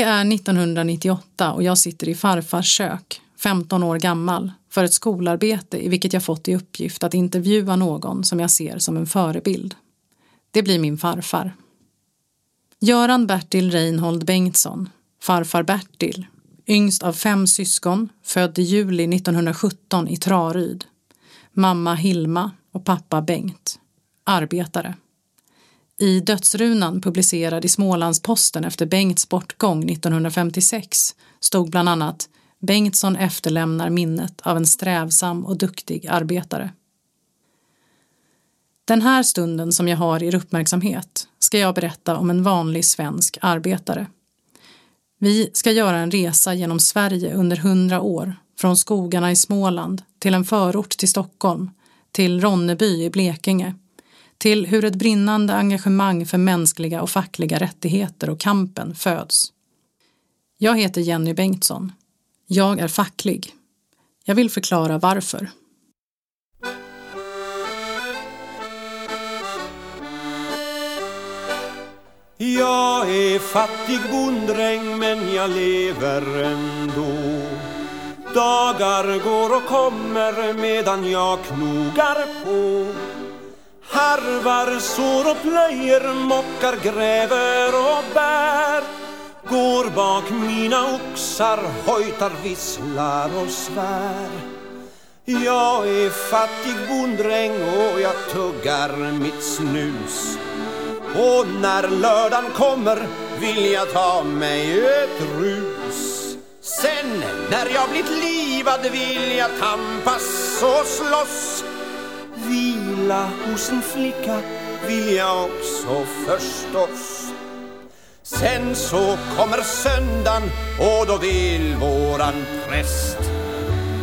Det är 1998 och jag sitter i farfars kök, 15 år gammal, för ett skolarbete i vilket jag fått i uppgift att intervjua någon som jag ser som en förebild. Det blir min farfar. Göran Bertil Reinhold Bengtsson, farfar Bertil, yngst av fem syskon, född i juli 1917 i Traryd. Mamma Hilma och pappa Bengt. Arbetare. I dödsrunan publicerad i Smålandsposten efter Bengts bortgång 1956 stod bland annat Bengtsson efterlämnar minnet av en strävsam och duktig arbetare. Den här stunden som jag har er uppmärksamhet ska jag berätta om en vanlig svensk arbetare. Vi ska göra en resa genom Sverige under hundra år, från skogarna i Småland till en förort till Stockholm, till Ronneby i Blekinge, till hur ett brinnande engagemang för mänskliga och fackliga rättigheter och kampen föds. Jag heter Jenny Bengtsson. Jag är facklig. Jag vill förklara varför. Jag är fattig bonddräng men jag lever ändå Dagar går och kommer medan jag knogar på Harvar, sår och plöjer, mockar, gräver och bär. Går bak mina oxar, hojtar, visslar och svär. Jag är fattig bonddräng och jag tuggar mitt snus. Och när lördagen kommer vill jag ta mig ett rus. Sen när jag blivit livad vill jag tampas och slåss. Vila hos en flicka vill jag också förstås Sen så kommer söndagen och då vill våran präst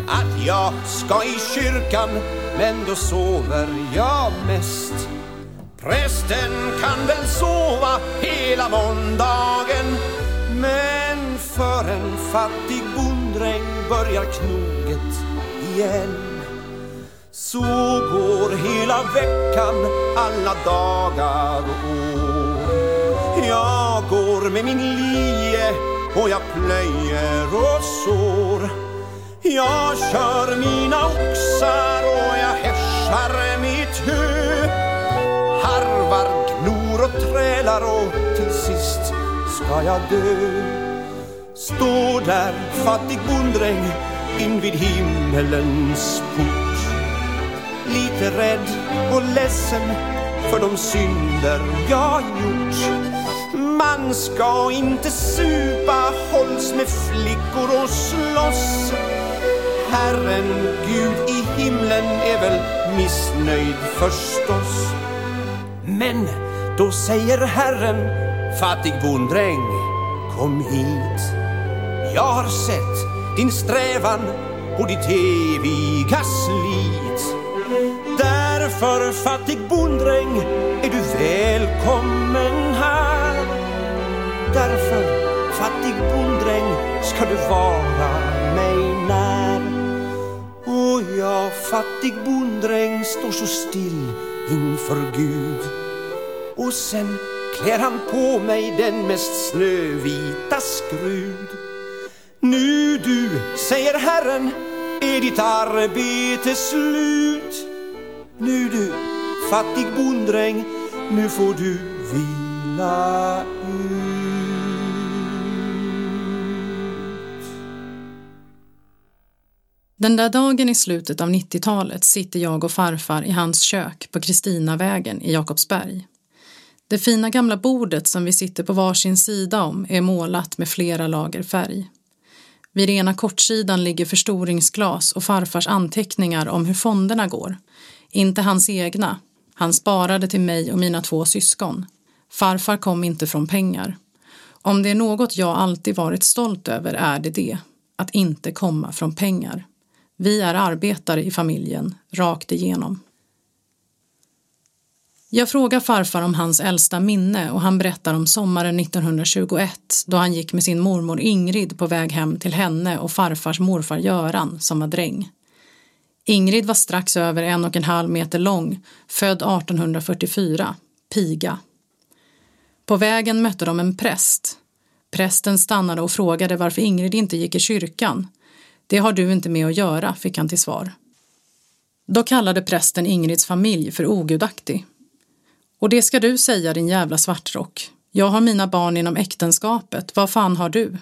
att jag ska i kyrkan men då sover jag mest. Prästen kan väl sova hela måndagen men för en fattig bonddräng börjar knoget igen. Så hela veckan, alla dagar och år Jag går med min lie och jag plöjer och sår Jag kör mina oxar och jag hässjar mitt hö harvar, glor och trälar och till sist ska jag dö. Står där fattig bonddräng invid himmelens port. Lite rädd och ledsen för de synder jag gjort. Man ska inte supa, hålls med flickor och slåss. Herren Gud i himlen är väl missnöjd förstås. Men då säger Herren, fattig bonddräng, kom hit. Jag har sett din strävan och ditt eviga slit. För fattig bonddräng, är du välkommen här. Därför, fattig bonddräng, ska du vara mig när. Och jag, fattig bonddräng, står så still inför Gud och sen klär han på mig den mest snövita skrud Nu du, säger Herren, är ditt arbete slut nu du, fattig bonddräng, nu får du vila ut Den där dagen i slutet av 90-talet sitter jag och farfar i hans kök på Kristinavägen i Jakobsberg. Det fina gamla bordet som vi sitter på varsin sida om är målat med flera lager färg. Vid ena kortsidan ligger förstoringsglas och farfars anteckningar om hur fonderna går. Inte hans egna. Han sparade till mig och mina två syskon. Farfar kom inte från pengar. Om det är något jag alltid varit stolt över är det det. Att inte komma från pengar. Vi är arbetare i familjen, rakt igenom. Jag frågar farfar om hans äldsta minne och han berättar om sommaren 1921 då han gick med sin mormor Ingrid på väg hem till henne och farfars morfar Göran som var dräng. Ingrid var strax över en och en halv meter lång, född 1844, piga. På vägen mötte de en präst. Prästen stannade och frågade varför Ingrid inte gick i kyrkan. Det har du inte med att göra, fick han till svar. Då kallade prästen Ingrids familj för ogudaktig. Och det ska du säga, din jävla svartrock. Jag har mina barn inom äktenskapet, vad fan har du?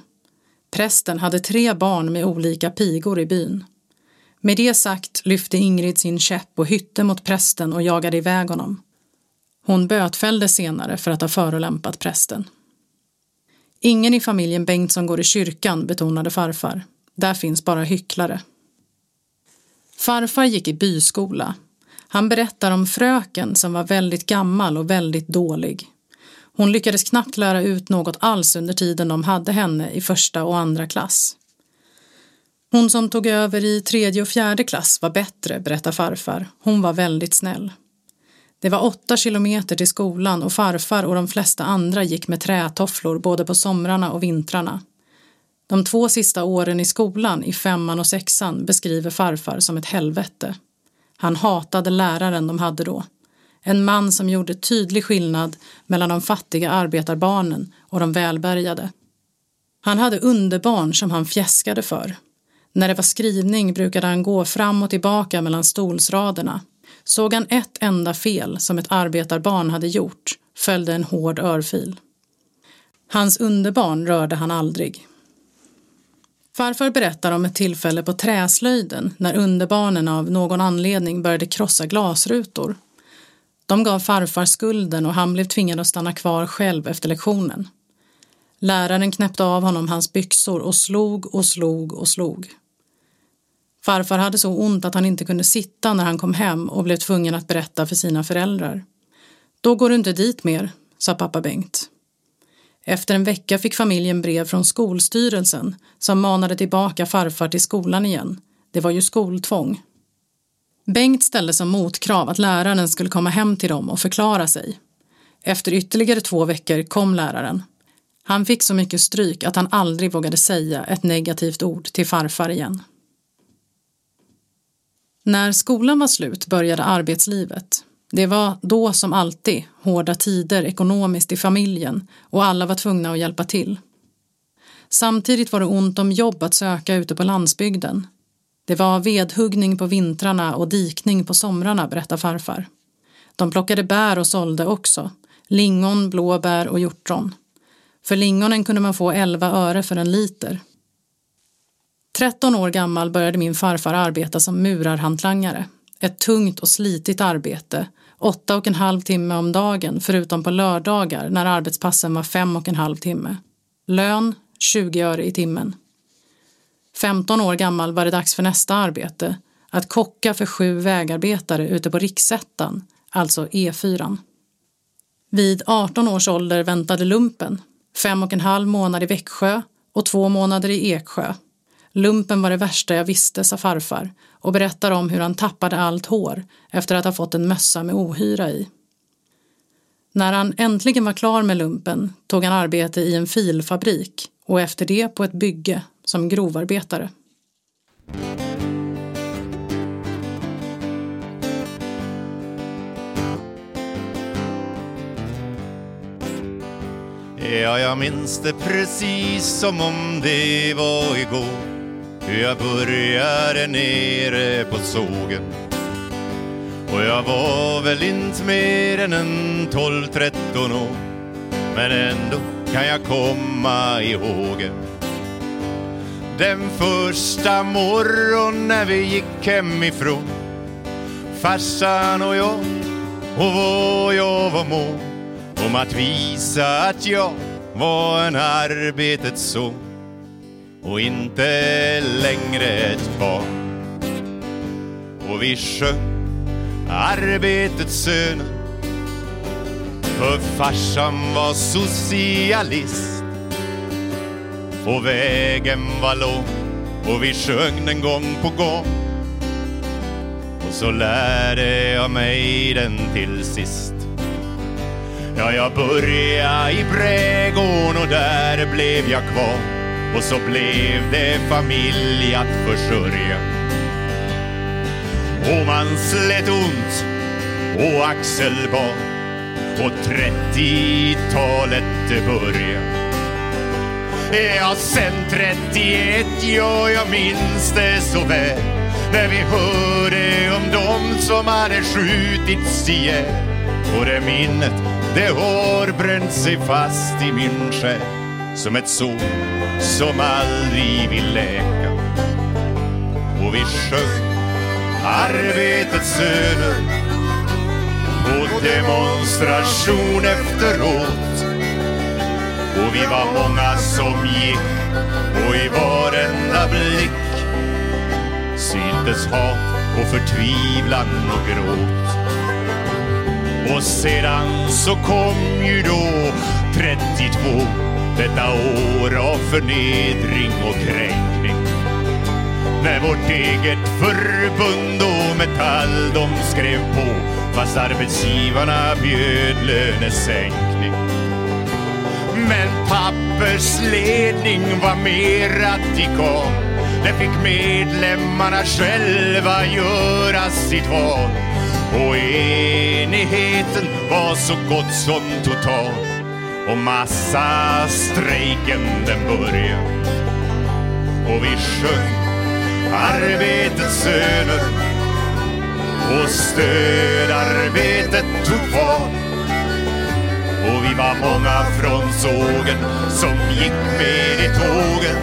Prästen hade tre barn med olika pigor i byn. Med det sagt lyfte Ingrid sin käpp och hytte mot prästen och jagade iväg honom. Hon bötfälldes senare för att ha förolämpat prästen. Ingen i familjen Bengtsson går i kyrkan, betonade farfar. Där finns bara hycklare. Farfar gick i byskola. Han berättar om fröken som var väldigt gammal och väldigt dålig. Hon lyckades knappt lära ut något alls under tiden de hade henne i första och andra klass. Hon som tog över i tredje och fjärde klass var bättre, berättar farfar. Hon var väldigt snäll. Det var åtta kilometer till skolan och farfar och de flesta andra gick med trätofflor både på somrarna och vintrarna. De två sista åren i skolan, i femman och sexan, beskriver farfar som ett helvete. Han hatade läraren de hade då. En man som gjorde tydlig skillnad mellan de fattiga arbetarbarnen och de välbärgade. Han hade underbarn som han fjäskade för. När det var skrivning brukade han gå fram och tillbaka mellan stolsraderna. Såg han ett enda fel som ett arbetarbarn hade gjort följde en hård örfil. Hans underbarn rörde han aldrig. Farfar berättar om ett tillfälle på träslöjden när underbarnen av någon anledning började krossa glasrutor. De gav farfar skulden och han blev tvingad att stanna kvar själv efter lektionen. Läraren knäppte av honom hans byxor och slog och slog och slog. Farfar hade så ont att han inte kunde sitta när han kom hem och blev tvungen att berätta för sina föräldrar. Då går du inte dit mer, sa pappa Bengt. Efter en vecka fick familjen brev från Skolstyrelsen som manade tillbaka farfar till skolan igen. Det var ju skoltvång. Bengt ställde som motkrav att läraren skulle komma hem till dem och förklara sig. Efter ytterligare två veckor kom läraren. Han fick så mycket stryk att han aldrig vågade säga ett negativt ord till farfar igen. När skolan var slut började arbetslivet. Det var då som alltid hårda tider ekonomiskt i familjen och alla var tvungna att hjälpa till. Samtidigt var det ont om jobb att söka ute på landsbygden. Det var vedhuggning på vintrarna och dikning på somrarna, berättar farfar. De plockade bär och sålde också. Lingon, blåbär och hjortron. För lingonen kunde man få 11 öre för en liter. 13 år gammal började min farfar arbeta som murarhantlangare. Ett tungt och slitigt arbete, åtta och en halv timme om dagen förutom på lördagar när arbetspassen var fem och en halv timme. Lön 20 öre i timmen. 15 år gammal var det dags för nästa arbete, att kocka för sju vägarbetare ute på riksettan, alltså E4. Vid 18 års ålder väntade lumpen, fem och en halv månad i Växjö och två månader i Eksjö. Lumpen var det värsta jag visste, sa farfar och berättar om hur han tappade allt hår efter att ha fått en mössa med ohyra i. När han äntligen var klar med lumpen tog han arbete i en filfabrik och efter det på ett bygge som grovarbetare. Ja, jag minns det precis som om det var igår jag började nere på sågen. Och jag var väl inte mer än en 12-13 år. Men ändå kan jag komma ihåg. Den första morgon när vi gick hemifrån. Farsan och jag och vad jag var mån om att visa att jag var en arbetets son och inte längre ett barn. Och vi sjöng arbetets söner för farsan var socialist. Och vägen var lång och vi sjöng den gång på gång. Och så lärde jag mig den till sist. Ja, jag började i Brädgården och där blev jag kvar och så blev det familj att försörja. Och man slet ont och axelbar och 30-talet börja. Ja, sen 31, ja, jag minns det så väl när vi hörde om dem som hade skjutits ihjäl. Och det minnet, det har bränt sig fast i min själ som ett sår som aldrig vill läka. Och vi sjöng arbetets söner på demonstration efteråt. Och vi var många som gick och i varenda blick syntes hat och förtvivlan och gråt. Och sedan så kom ju då 32 detta år av förnedring och kränkning. När vårt eget förbund och Metall de skrev på fast arbetsgivarna bjöd lönesänkning. Men pappersledning var mer radikal. Det fick medlemmarna själva göra sitt val. Och enigheten var så gott som total. Och massastrejken den började. Och vi sjöng arbetets söner och stödarbetet tog fart. Och vi var många från sågen som gick med i tågen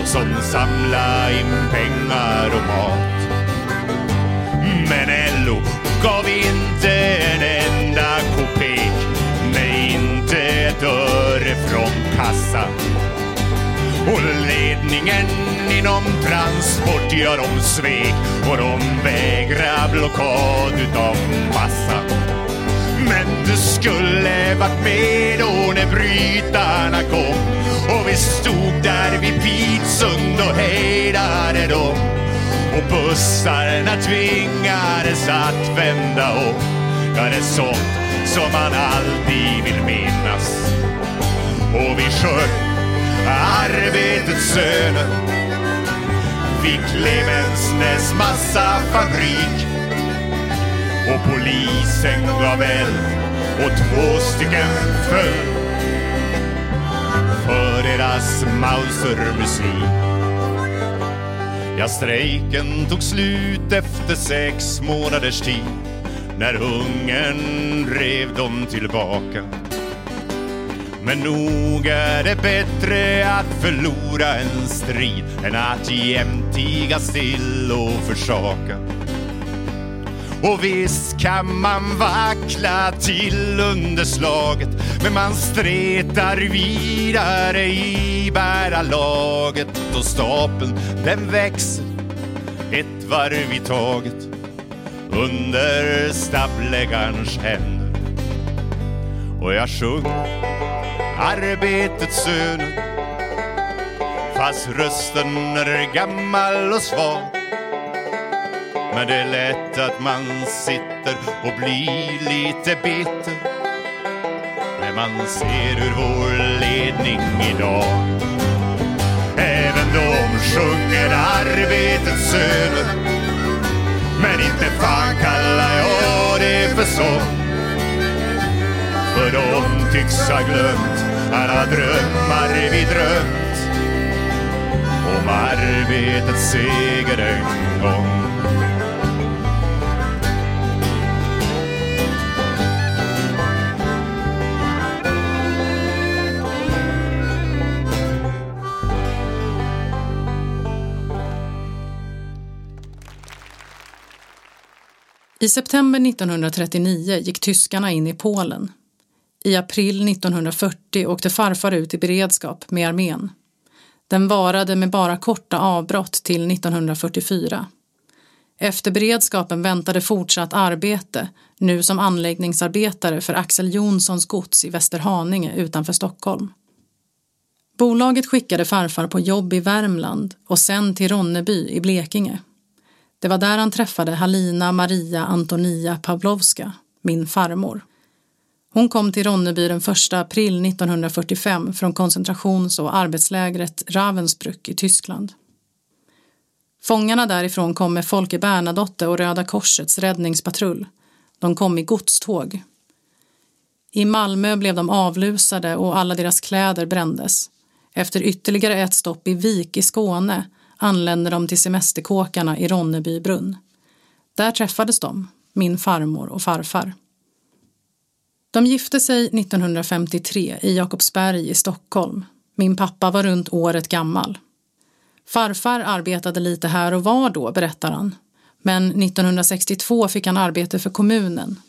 och som samla in pengar och mat. Men LO gav inte en enda ett öre från kassan. Och ledningen inom transport, ja de svek och de vägra blockad utav massa. Men du skulle varit med då när brytarna kom och vi stod där vid Pitsund och hejdade dem. Och bussarna tvingades att vända om. Ja, det är sånt som man alltid vill minnas. Och vi sjöng arbetets söner vid Clemensnäs massafabrik och polisen gav eld och två stycken föll för deras Mausermusik. Ja, strejken tog slut efter sex månaders tid när hungern rev dem tillbaka. Men nog är det bättre att förlora en strid än att jämt tiga still och försaka. Och visst kan man vackla till under slaget men man stretar vidare i bärarlaget och stapeln den växer ett varv i taget under stabbläggarens händer. Och jag sjunger arbetets söner. Fast rösten är gammal och svag. Men det är lätt att man sitter och blir lite bitter. När man ser hur vår ledning idag Även de sjunger arbetets söner. Men inte fan kallar jag det för sång För de tycks ha glömt alla drömmar vi drömt om arbetets seger en gång. I september 1939 gick tyskarna in i Polen i april 1940 åkte farfar ut i beredskap med armén. Den varade med bara korta avbrott till 1944. Efter beredskapen väntade fortsatt arbete, nu som anläggningsarbetare för Axel Jonssons gods i Västerhaninge utanför Stockholm. Bolaget skickade farfar på jobb i Värmland och sen till Ronneby i Blekinge. Det var där han träffade Halina Maria Antonia Pavlovska, min farmor. Hon kom till Ronneby den 1 april 1945 från koncentrations och arbetslägret Ravensbrück i Tyskland. Fångarna därifrån kom med Folke Bernadotte och Röda Korsets räddningspatrull. De kom i godståg. I Malmö blev de avlusade och alla deras kläder brändes. Efter ytterligare ett stopp i Vik i Skåne anlände de till semesterkåkarna i Ronneby brunn. Där träffades de, min farmor och farfar. De gifte sig 1953 i Jakobsberg i Stockholm. Min pappa var runt året gammal. Farfar arbetade lite här och var då, berättar han. Men 1962 fick han arbete för kommunen.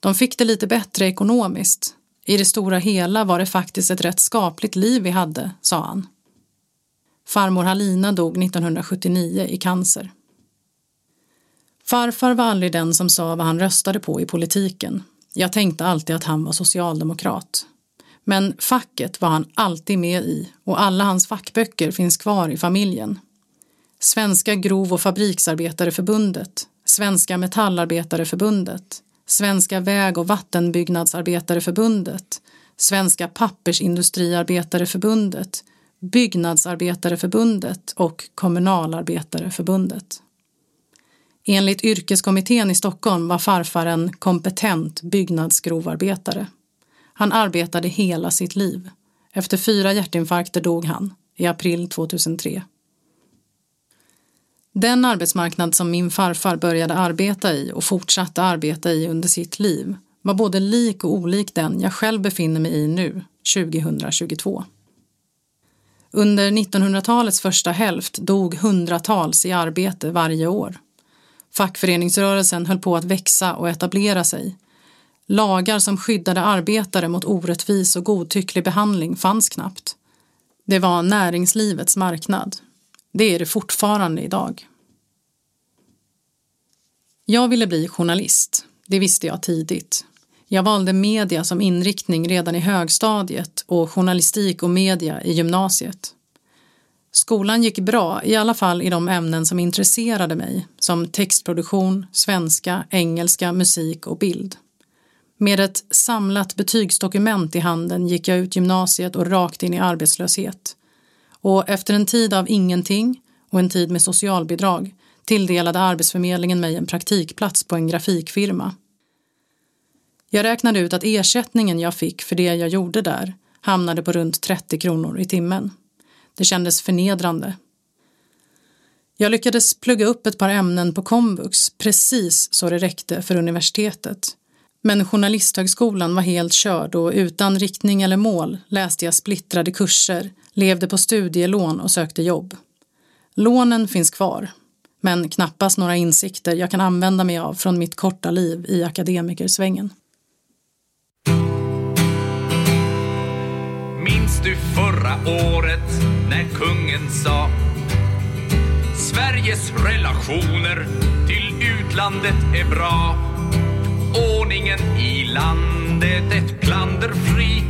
De fick det lite bättre ekonomiskt. I det stora hela var det faktiskt ett rätt skapligt liv vi hade, sa han. Farmor Halina dog 1979 i cancer. Farfar var aldrig den som sa vad han röstade på i politiken. Jag tänkte alltid att han var socialdemokrat. Men facket var han alltid med i och alla hans fackböcker finns kvar i familjen. Svenska grov och fabriksarbetareförbundet, Svenska metallarbetareförbundet, Svenska väg och vattenbyggnadsarbetareförbundet, Svenska pappersindustriarbetareförbundet, Byggnadsarbetareförbundet och Kommunalarbetareförbundet. Enligt yrkeskommittén i Stockholm var farfar en kompetent byggnadsgrovarbetare. Han arbetade hela sitt liv. Efter fyra hjärtinfarkter dog han i april 2003. Den arbetsmarknad som min farfar började arbeta i och fortsatte arbeta i under sitt liv var både lik och olik den jag själv befinner mig i nu, 2022. Under 1900-talets första hälft dog hundratals i arbete varje år. Fackföreningsrörelsen höll på att växa och etablera sig. Lagar som skyddade arbetare mot orättvis och godtycklig behandling fanns knappt. Det var näringslivets marknad. Det är det fortfarande idag. Jag ville bli journalist. Det visste jag tidigt. Jag valde media som inriktning redan i högstadiet och journalistik och media i gymnasiet. Skolan gick bra, i alla fall i de ämnen som intresserade mig, som textproduktion, svenska, engelska, musik och bild. Med ett samlat betygsdokument i handen gick jag ut gymnasiet och rakt in i arbetslöshet. Och efter en tid av ingenting och en tid med socialbidrag tilldelade Arbetsförmedlingen mig en praktikplats på en grafikfirma. Jag räknade ut att ersättningen jag fick för det jag gjorde där hamnade på runt 30 kronor i timmen. Det kändes förnedrande. Jag lyckades plugga upp ett par ämnen på komvux precis så det räckte för universitetet. Men Journalisthögskolan var helt körd och utan riktning eller mål läste jag splittrade kurser, levde på studielån och sökte jobb. Lånen finns kvar, men knappast några insikter jag kan använda mig av från mitt korta liv i akademikersvängen. Minns du förra året när kungen sa Sveriges relationer till utlandet är bra. Ordningen i landet ett klanderfri.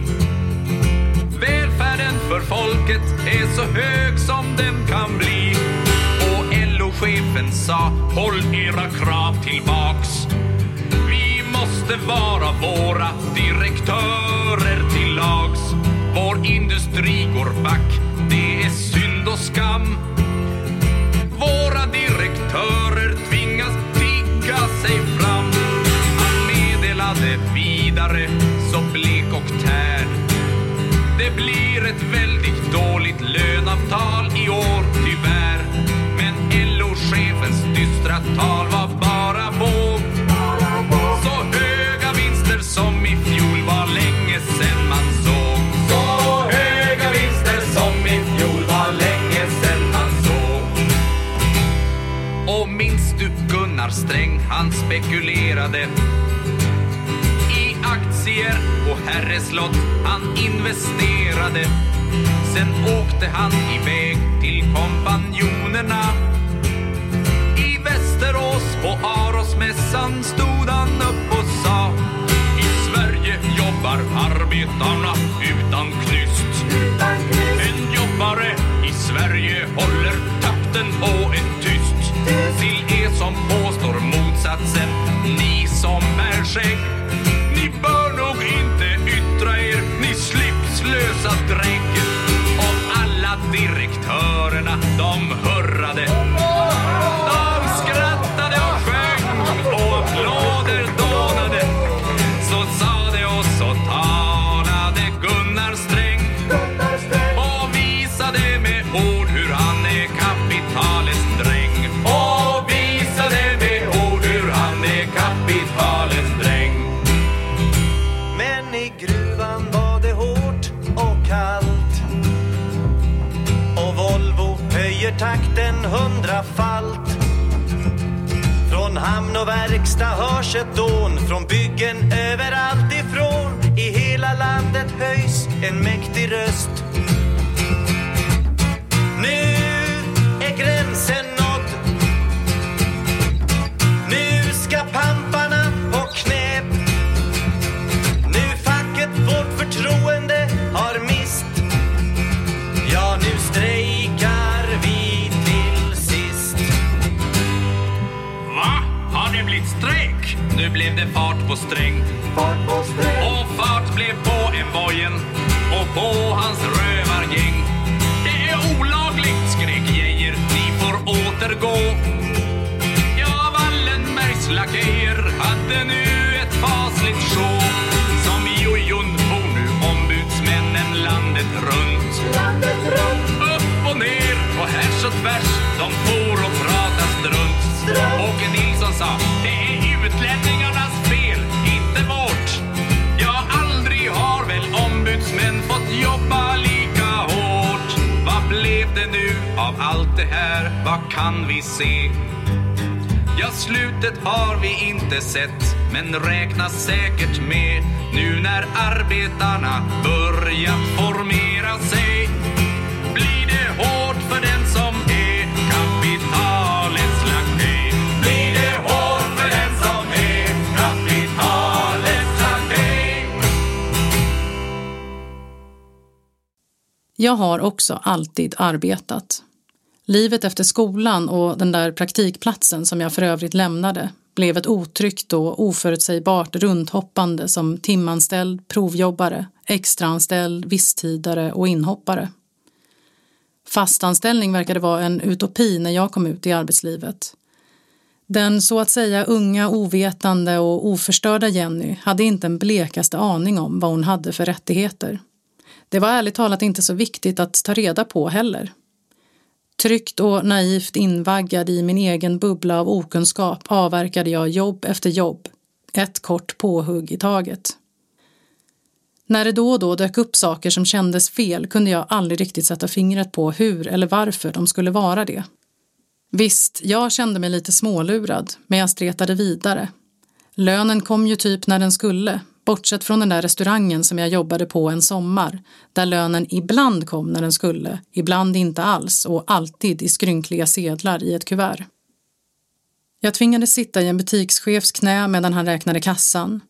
Välfärden för folket är så hög som den kan bli. Och LO-chefen sa håll era krav tillbaks. Vi måste vara våra direktörer till lags. Vår industri går back, det är synd och skam. Våra direktörer tvingas tigga sig fram. Han meddelade vidare, så blek och tärd. Det blir ett väldigt dåligt lönavtal i år, tyvärr. Men LO-chefens dystra tal var bara våg. Så höga vinster som i fjol han spekulerade i aktier och herreslott, han investerade. Sen åkte han iväg till kompanjonerna. I Västerås på Arosmässan stod han upp och sa I Sverige jobbar arbetarna utan knyst. En jobbare i Sverige håller takten på en tyst. Till er som platsen, ni som är skägg. Ni bör nog inte yttra er, ni slipslösa drägg. Och alla direktörerna, de och verkstad hörs ett dån från byggen överallt ifrån. I hela landet höjs en mäktig röst. Nu blev det fart på sträng. Och fart blev på envojen och på hans rövargäng. Det är olagligt, skrek Geijer. Ni får återgå. Ja, Wallenbergs lakejer hade nu ett fasligt sjå. Som jojon for nu ombudsmännen landet runt. Upp och ner och härs och tvärs, de for och pratade strunt. Åke Nilsson sa, det här, vad kan vi se? Ja, slutet har vi inte sett, men räknas säkert med nu när arbetarna börjat formera sig. Blir det hårt för den som är kapitalets lakej? Blir det hårt för den som är kapitalets lakej? Jag har också alltid arbetat. Livet efter skolan och den där praktikplatsen som jag för övrigt lämnade blev ett otryggt och oförutsägbart rundhoppande som timanställd, provjobbare, extraanställd, visstidare och inhoppare. Fastanställning verkade vara en utopi när jag kom ut i arbetslivet. Den så att säga unga, ovetande och oförstörda Jenny hade inte en blekaste aning om vad hon hade för rättigheter. Det var ärligt talat inte så viktigt att ta reda på heller. Tryggt och naivt invaggad i min egen bubbla av okunskap avverkade jag jobb efter jobb, ett kort påhugg i taget. När det då och då dök upp saker som kändes fel kunde jag aldrig riktigt sätta fingret på hur eller varför de skulle vara det. Visst, jag kände mig lite smålurad, men jag stretade vidare. Lönen kom ju typ när den skulle, bortsett från den där restaurangen som jag jobbade på en sommar, där lönen ibland kom när den skulle, ibland inte alls och alltid i skrynkliga sedlar i ett kuvert. Jag tvingades sitta i en butikschefs knä medan han räknade kassan.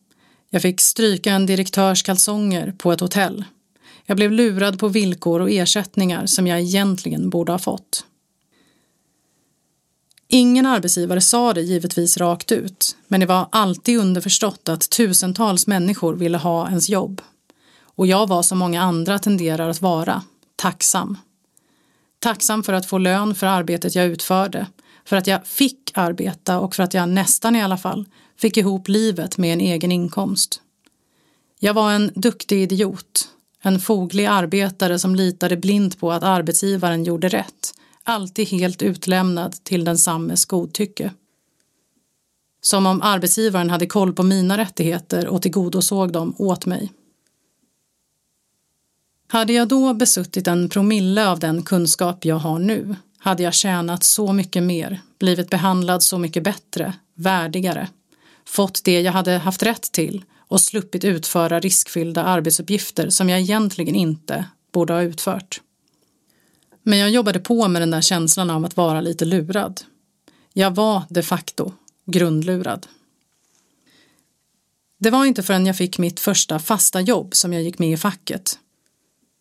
Jag fick stryka en direktörs kalsonger på ett hotell. Jag blev lurad på villkor och ersättningar som jag egentligen borde ha fått. Ingen arbetsgivare sa det givetvis rakt ut, men det var alltid underförstått att tusentals människor ville ha ens jobb. Och jag var som många andra tenderar att vara, tacksam. Tacksam för att få lön för arbetet jag utförde, för att jag fick arbeta och för att jag nästan i alla fall fick ihop livet med en egen inkomst. Jag var en duktig idiot, en foglig arbetare som litade blint på att arbetsgivaren gjorde rätt alltid helt utlämnad till densammes godtycke. Som om arbetsgivaren hade koll på mina rättigheter och tillgodosåg dem åt mig. Hade jag då besuttit en promille av den kunskap jag har nu hade jag tjänat så mycket mer, blivit behandlad så mycket bättre, värdigare, fått det jag hade haft rätt till och sluppit utföra riskfyllda arbetsuppgifter som jag egentligen inte borde ha utfört. Men jag jobbade på med den där känslan av att vara lite lurad. Jag var de facto grundlurad. Det var inte förrän jag fick mitt första fasta jobb som jag gick med i facket.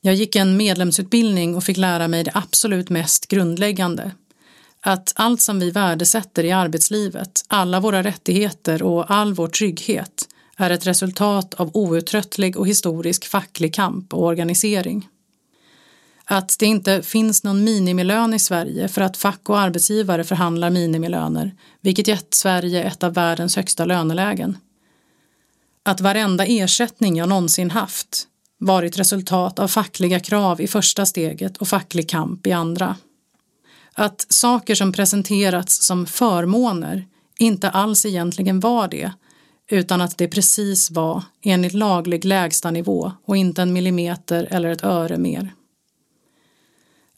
Jag gick en medlemsutbildning och fick lära mig det absolut mest grundläggande. Att allt som vi värdesätter i arbetslivet, alla våra rättigheter och all vår trygghet är ett resultat av outtröttlig och historisk facklig kamp och organisering att det inte finns någon minimilön i Sverige för att fack och arbetsgivare förhandlar minimilöner, vilket gett Sverige ett av världens högsta lönelägen. Att varenda ersättning jag någonsin haft varit resultat av fackliga krav i första steget och facklig kamp i andra. Att saker som presenterats som förmåner inte alls egentligen var det, utan att det precis var enligt laglig lägstanivå och inte en millimeter eller ett öre mer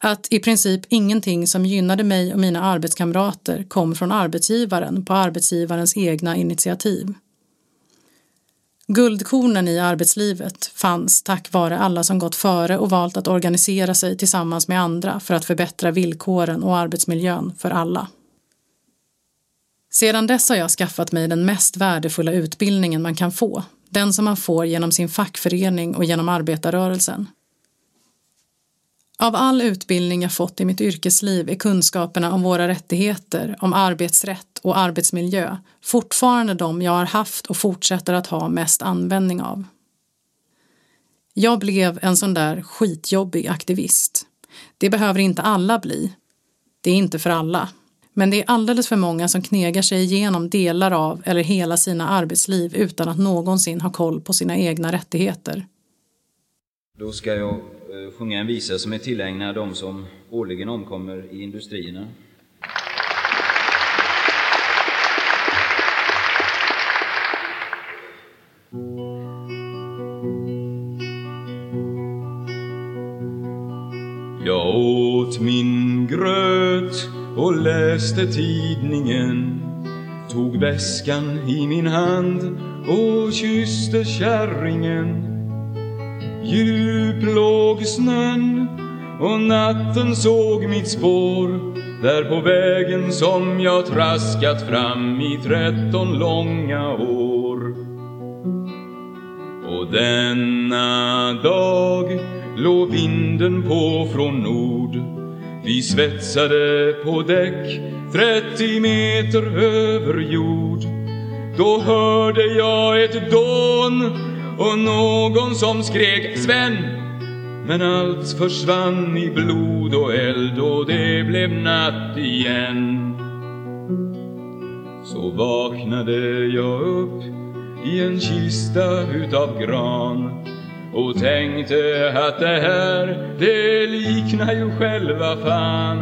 att i princip ingenting som gynnade mig och mina arbetskamrater kom från arbetsgivaren på arbetsgivarens egna initiativ. Guldkornen i arbetslivet fanns tack vare alla som gått före och valt att organisera sig tillsammans med andra för att förbättra villkoren och arbetsmiljön för alla. Sedan dess har jag skaffat mig den mest värdefulla utbildningen man kan få, den som man får genom sin fackförening och genom arbetarrörelsen. Av all utbildning jag fått i mitt yrkesliv är kunskaperna om våra rättigheter, om arbetsrätt och arbetsmiljö fortfarande de jag har haft och fortsätter att ha mest användning av. Jag blev en sån där skitjobbig aktivist. Det behöver inte alla bli. Det är inte för alla. Men det är alldeles för många som knegar sig igenom delar av eller hela sina arbetsliv utan att någonsin ha koll på sina egna rättigheter. Då ska jag Eh, sjunga en visa som är tillägnad de som årligen omkommer i industrierna. Jag åt min gröt och läste tidningen Tog väskan i min hand och kysste kärringen Djup låg snön och natten såg mitt spår där på vägen som jag traskat fram i tretton långa år. Och denna dag låg vinden på från nord. Vi svetsade på däck 30 meter över jord. Då hörde jag ett dån och någon som skrek Sven! Men allt försvann i blod och eld och det blev natt igen. Så vaknade jag upp i en kista utav gran och tänkte att det här, det liknar ju själva fan.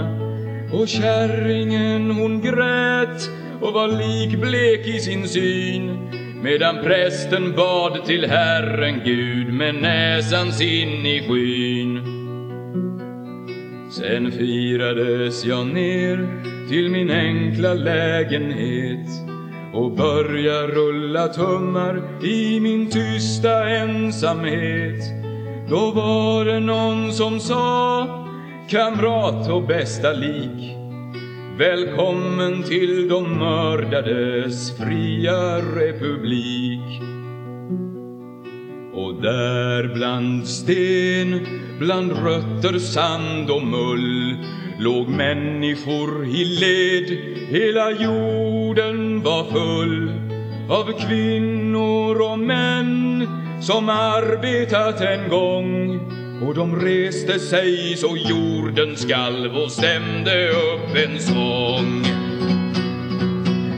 Och kärringen hon grät och var likblek i sin syn medan prästen bad till Herren Gud med näsan sin i skyn. Sen firades jag ner till min enkla lägenhet och börja rulla tummar i min tysta ensamhet. Då var det någon som sa, kamrat och bästa lik, välkommen till de mördades fria republik. Och där bland sten, bland rötter, sand och mull låg människor i led, hela jorden var full av kvinnor och män som arbetat en gång och de reste sig så jorden skalv och stämde upp en sång.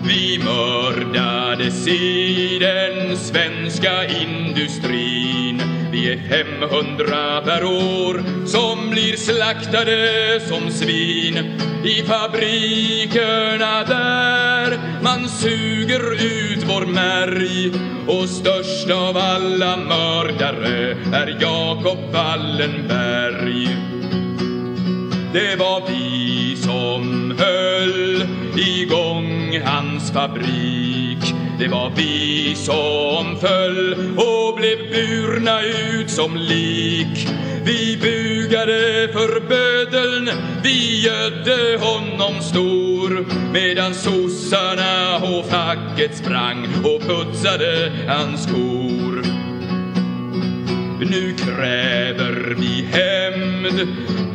Vi mördades i den svenska industrin. Vi är 500 per år som blir slaktade som svin. I fabrikerna där man suger ut vår märg och störst av alla mördare är Jakob Wallenberg. Det var vi som höll igång hans fabrik det var vi som föll och blev burna ut som lik. Vi bugade för bödeln, vi gödde honom stor medan sossarna och facket sprang och putsade hans skor. Nu kräver vi hämnd,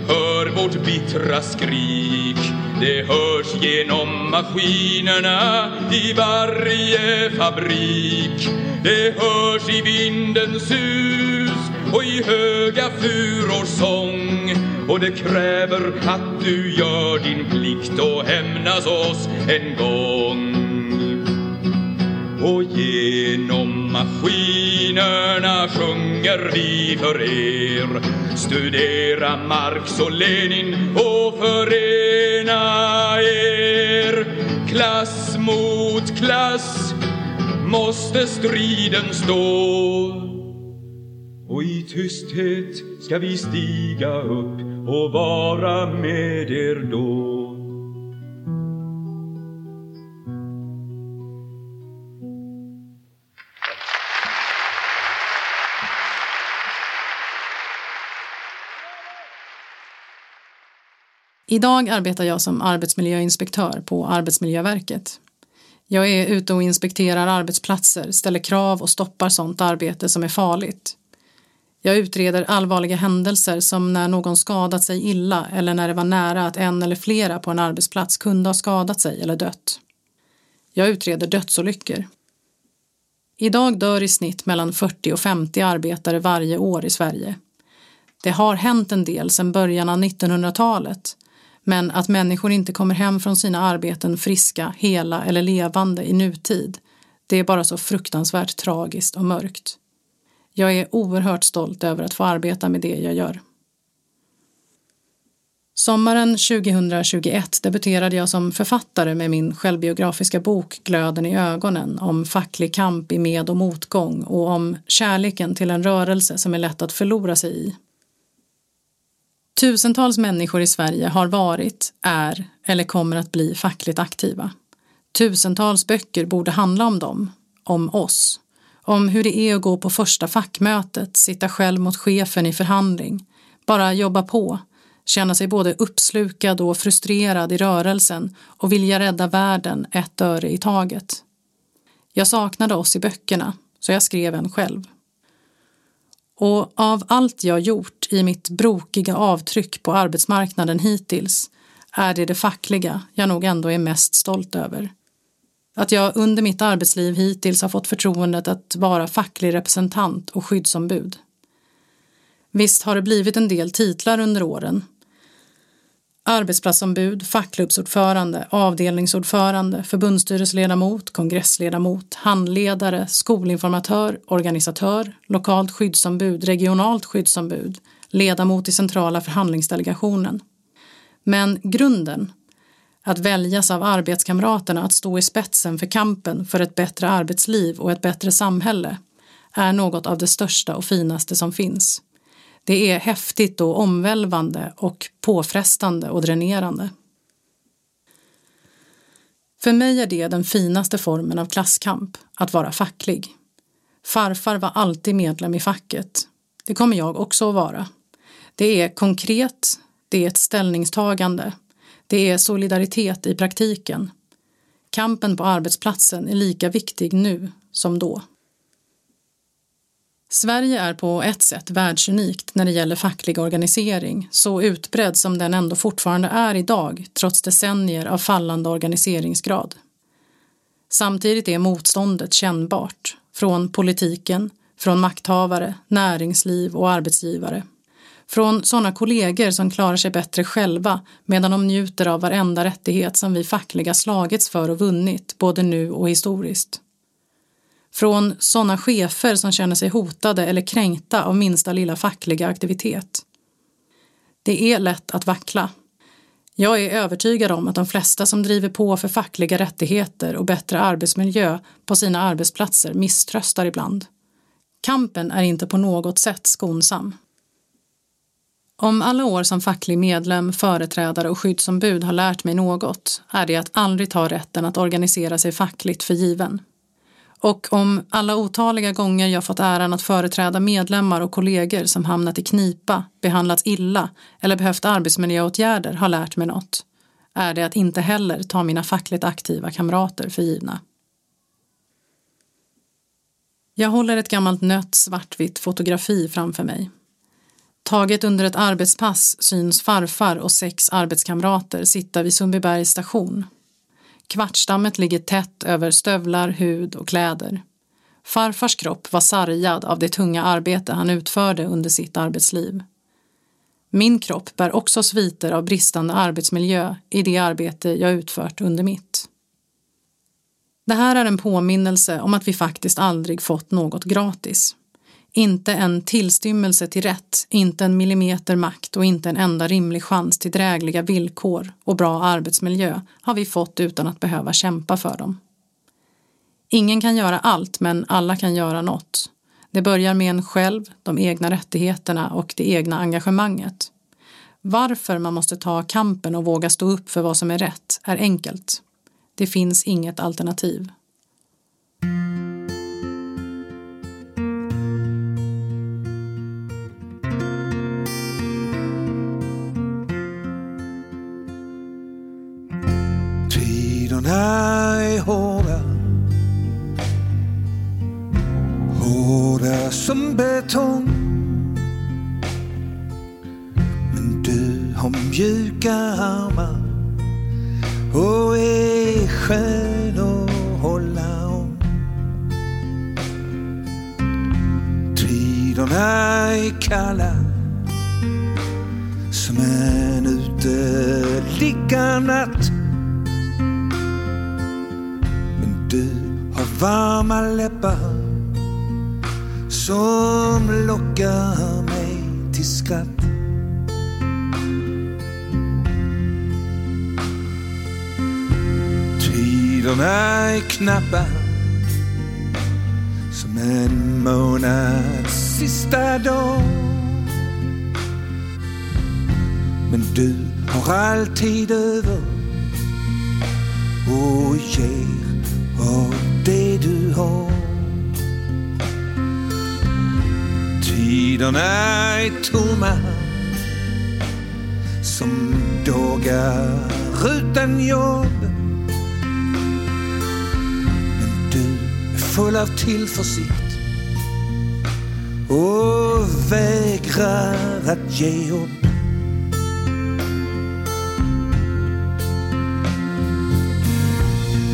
hör vårt bittra skrik det hörs genom maskinerna i varje fabrik. Det hörs i vindens sus och i höga furors sång. Och det kräver att du gör din plikt och hämnas oss en gång. Och genom maskinerna sjunger vi för er. Studera Marx och Lenin och förena er. Klass mot klass måste striden stå. Och i tysthet ska vi stiga upp och vara med er då. Idag arbetar jag som arbetsmiljöinspektör på Arbetsmiljöverket. Jag är ute och inspekterar arbetsplatser, ställer krav och stoppar sånt arbete som är farligt. Jag utreder allvarliga händelser som när någon skadat sig illa eller när det var nära att en eller flera på en arbetsplats kunde ha skadat sig eller dött. Jag utreder dödsolyckor. Idag dör i snitt mellan 40 och 50 arbetare varje år i Sverige. Det har hänt en del sedan början av 1900-talet men att människor inte kommer hem från sina arbeten friska, hela eller levande i nutid, det är bara så fruktansvärt tragiskt och mörkt. Jag är oerhört stolt över att få arbeta med det jag gör. Sommaren 2021 debuterade jag som författare med min självbiografiska bok Glöden i ögonen om facklig kamp i med och motgång och om kärleken till en rörelse som är lätt att förlora sig i. Tusentals människor i Sverige har varit, är eller kommer att bli fackligt aktiva. Tusentals böcker borde handla om dem, om oss. Om hur det är att gå på första fackmötet, sitta själv mot chefen i förhandling, bara jobba på, känna sig både uppslukad och frustrerad i rörelsen och vilja rädda världen ett öre i taget. Jag saknade oss i böckerna, så jag skrev en själv. Och av allt jag gjort i mitt brokiga avtryck på arbetsmarknaden hittills är det det fackliga jag nog ändå är mest stolt över. Att jag under mitt arbetsliv hittills har fått förtroendet att vara facklig representant och skyddsombud. Visst har det blivit en del titlar under åren arbetsplatsombud, fackklubbsordförande, avdelningsordförande, förbundsstyrelseledamot, kongressledamot, handledare, skolinformatör, organisatör, lokalt skyddsombud, regionalt skyddsombud, ledamot i centrala förhandlingsdelegationen. Men grunden, att väljas av arbetskamraterna att stå i spetsen för kampen för ett bättre arbetsliv och ett bättre samhälle, är något av det största och finaste som finns. Det är häftigt och omvälvande och påfrestande och dränerande. För mig är det den finaste formen av klasskamp, att vara facklig. Farfar var alltid medlem i facket. Det kommer jag också att vara. Det är konkret, det är ett ställningstagande, det är solidaritet i praktiken. Kampen på arbetsplatsen är lika viktig nu som då. Sverige är på ett sätt världsunikt när det gäller facklig organisering, så utbredd som den ändå fortfarande är idag trots decennier av fallande organiseringsgrad. Samtidigt är motståndet kännbart, från politiken, från makthavare, näringsliv och arbetsgivare. Från sådana kollegor som klarar sig bättre själva medan de njuter av varenda rättighet som vi fackliga slagits för och vunnit, både nu och historiskt. Från sådana chefer som känner sig hotade eller kränkta av minsta lilla fackliga aktivitet. Det är lätt att vackla. Jag är övertygad om att de flesta som driver på för fackliga rättigheter och bättre arbetsmiljö på sina arbetsplatser misströstar ibland. Kampen är inte på något sätt skonsam. Om alla år som facklig medlem, företrädare och skyddsombud har lärt mig något är det att aldrig ta rätten att organisera sig fackligt för given. Och om alla otaliga gånger jag fått äran att företräda medlemmar och kollegor som hamnat i knipa, behandlats illa eller behövt arbetsmiljöåtgärder har lärt mig något, är det att inte heller ta mina fackligt aktiva kamrater för givna. Jag håller ett gammalt nött svartvitt fotografi framför mig. Taget under ett arbetspass syns farfar och sex arbetskamrater sitta vid Sundbybergs station Kvartsdammet ligger tätt över stövlar, hud och kläder. Farfars kropp var sargad av det tunga arbete han utförde under sitt arbetsliv. Min kropp bär också sviter av bristande arbetsmiljö i det arbete jag utfört under mitt. Det här är en påminnelse om att vi faktiskt aldrig fått något gratis. Inte en tillstymmelse till rätt, inte en millimeter makt och inte en enda rimlig chans till drägliga villkor och bra arbetsmiljö har vi fått utan att behöva kämpa för dem. Ingen kan göra allt, men alla kan göra något. Det börjar med en själv, de egna rättigheterna och det egna engagemanget. Varför man måste ta kampen och våga stå upp för vad som är rätt är enkelt. Det finns inget alternativ. Gammal och är skön att hålla om Tiderna är kalla som en uteliggarnatt Du har varma läppar som lockar mig till skratt. Tiderna är knappa som en månads sista dag. Men du har alltid över och ger av det du har. Tiderna är tomma som dagar utan jobb. Full av tillförsikt och vägrar att ge upp.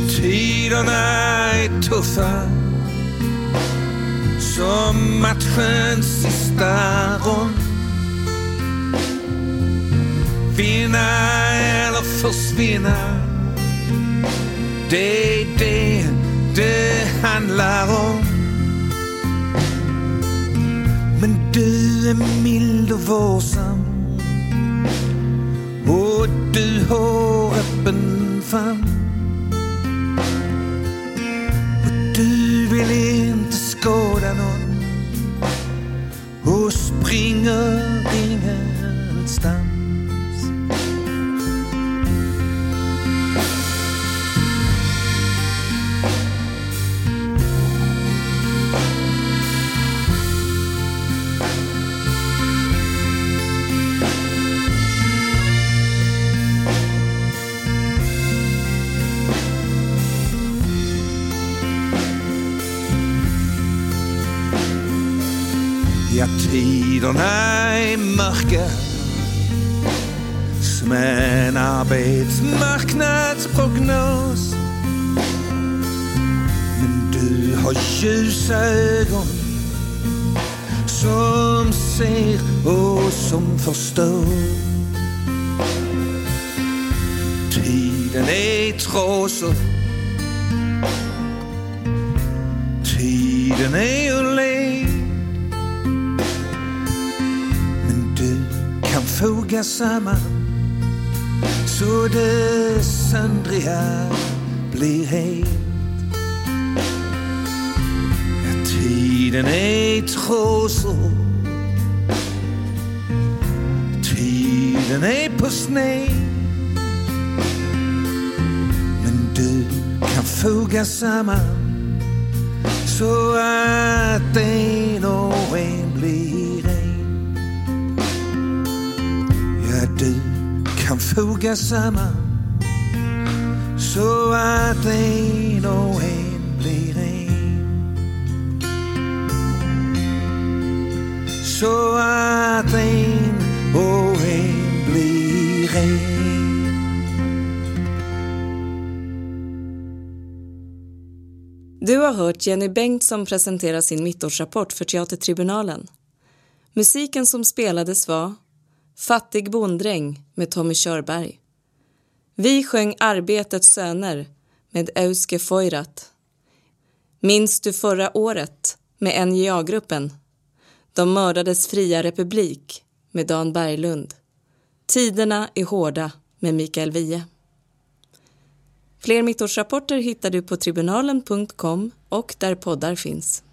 Tiderna är tuffa som matchens sista rond. Vinna eller försvinna. Det är det det handlar om. Men du är mild och varsam. Och du har öppen famn. Ljusa ögon som ser och som förstår. Tiden är trasig. Tiden är ur led. Men du kan foga samman så det söndriga blir helt. Tiden är trasig. Tiden är på sned. Men du kan foga samman så att en och en blir en. Ja, du kan foga samman så att en och en Så att en och en blir en. Du har hört Jenny Bengtsson presentera sin mittårsrapport för Teatertribunalen. Musiken som spelades var Fattig bonddräng med Tommy Körberg. Vi sjöng Arbetets söner med Euske Foirat. Minns du förra året med NJA-gruppen? De mördades fria republik med Dan Berglund. Tiderna är hårda med Mikael Wiehe. Fler mittårsrapporter hittar du på tribunalen.com och där poddar finns.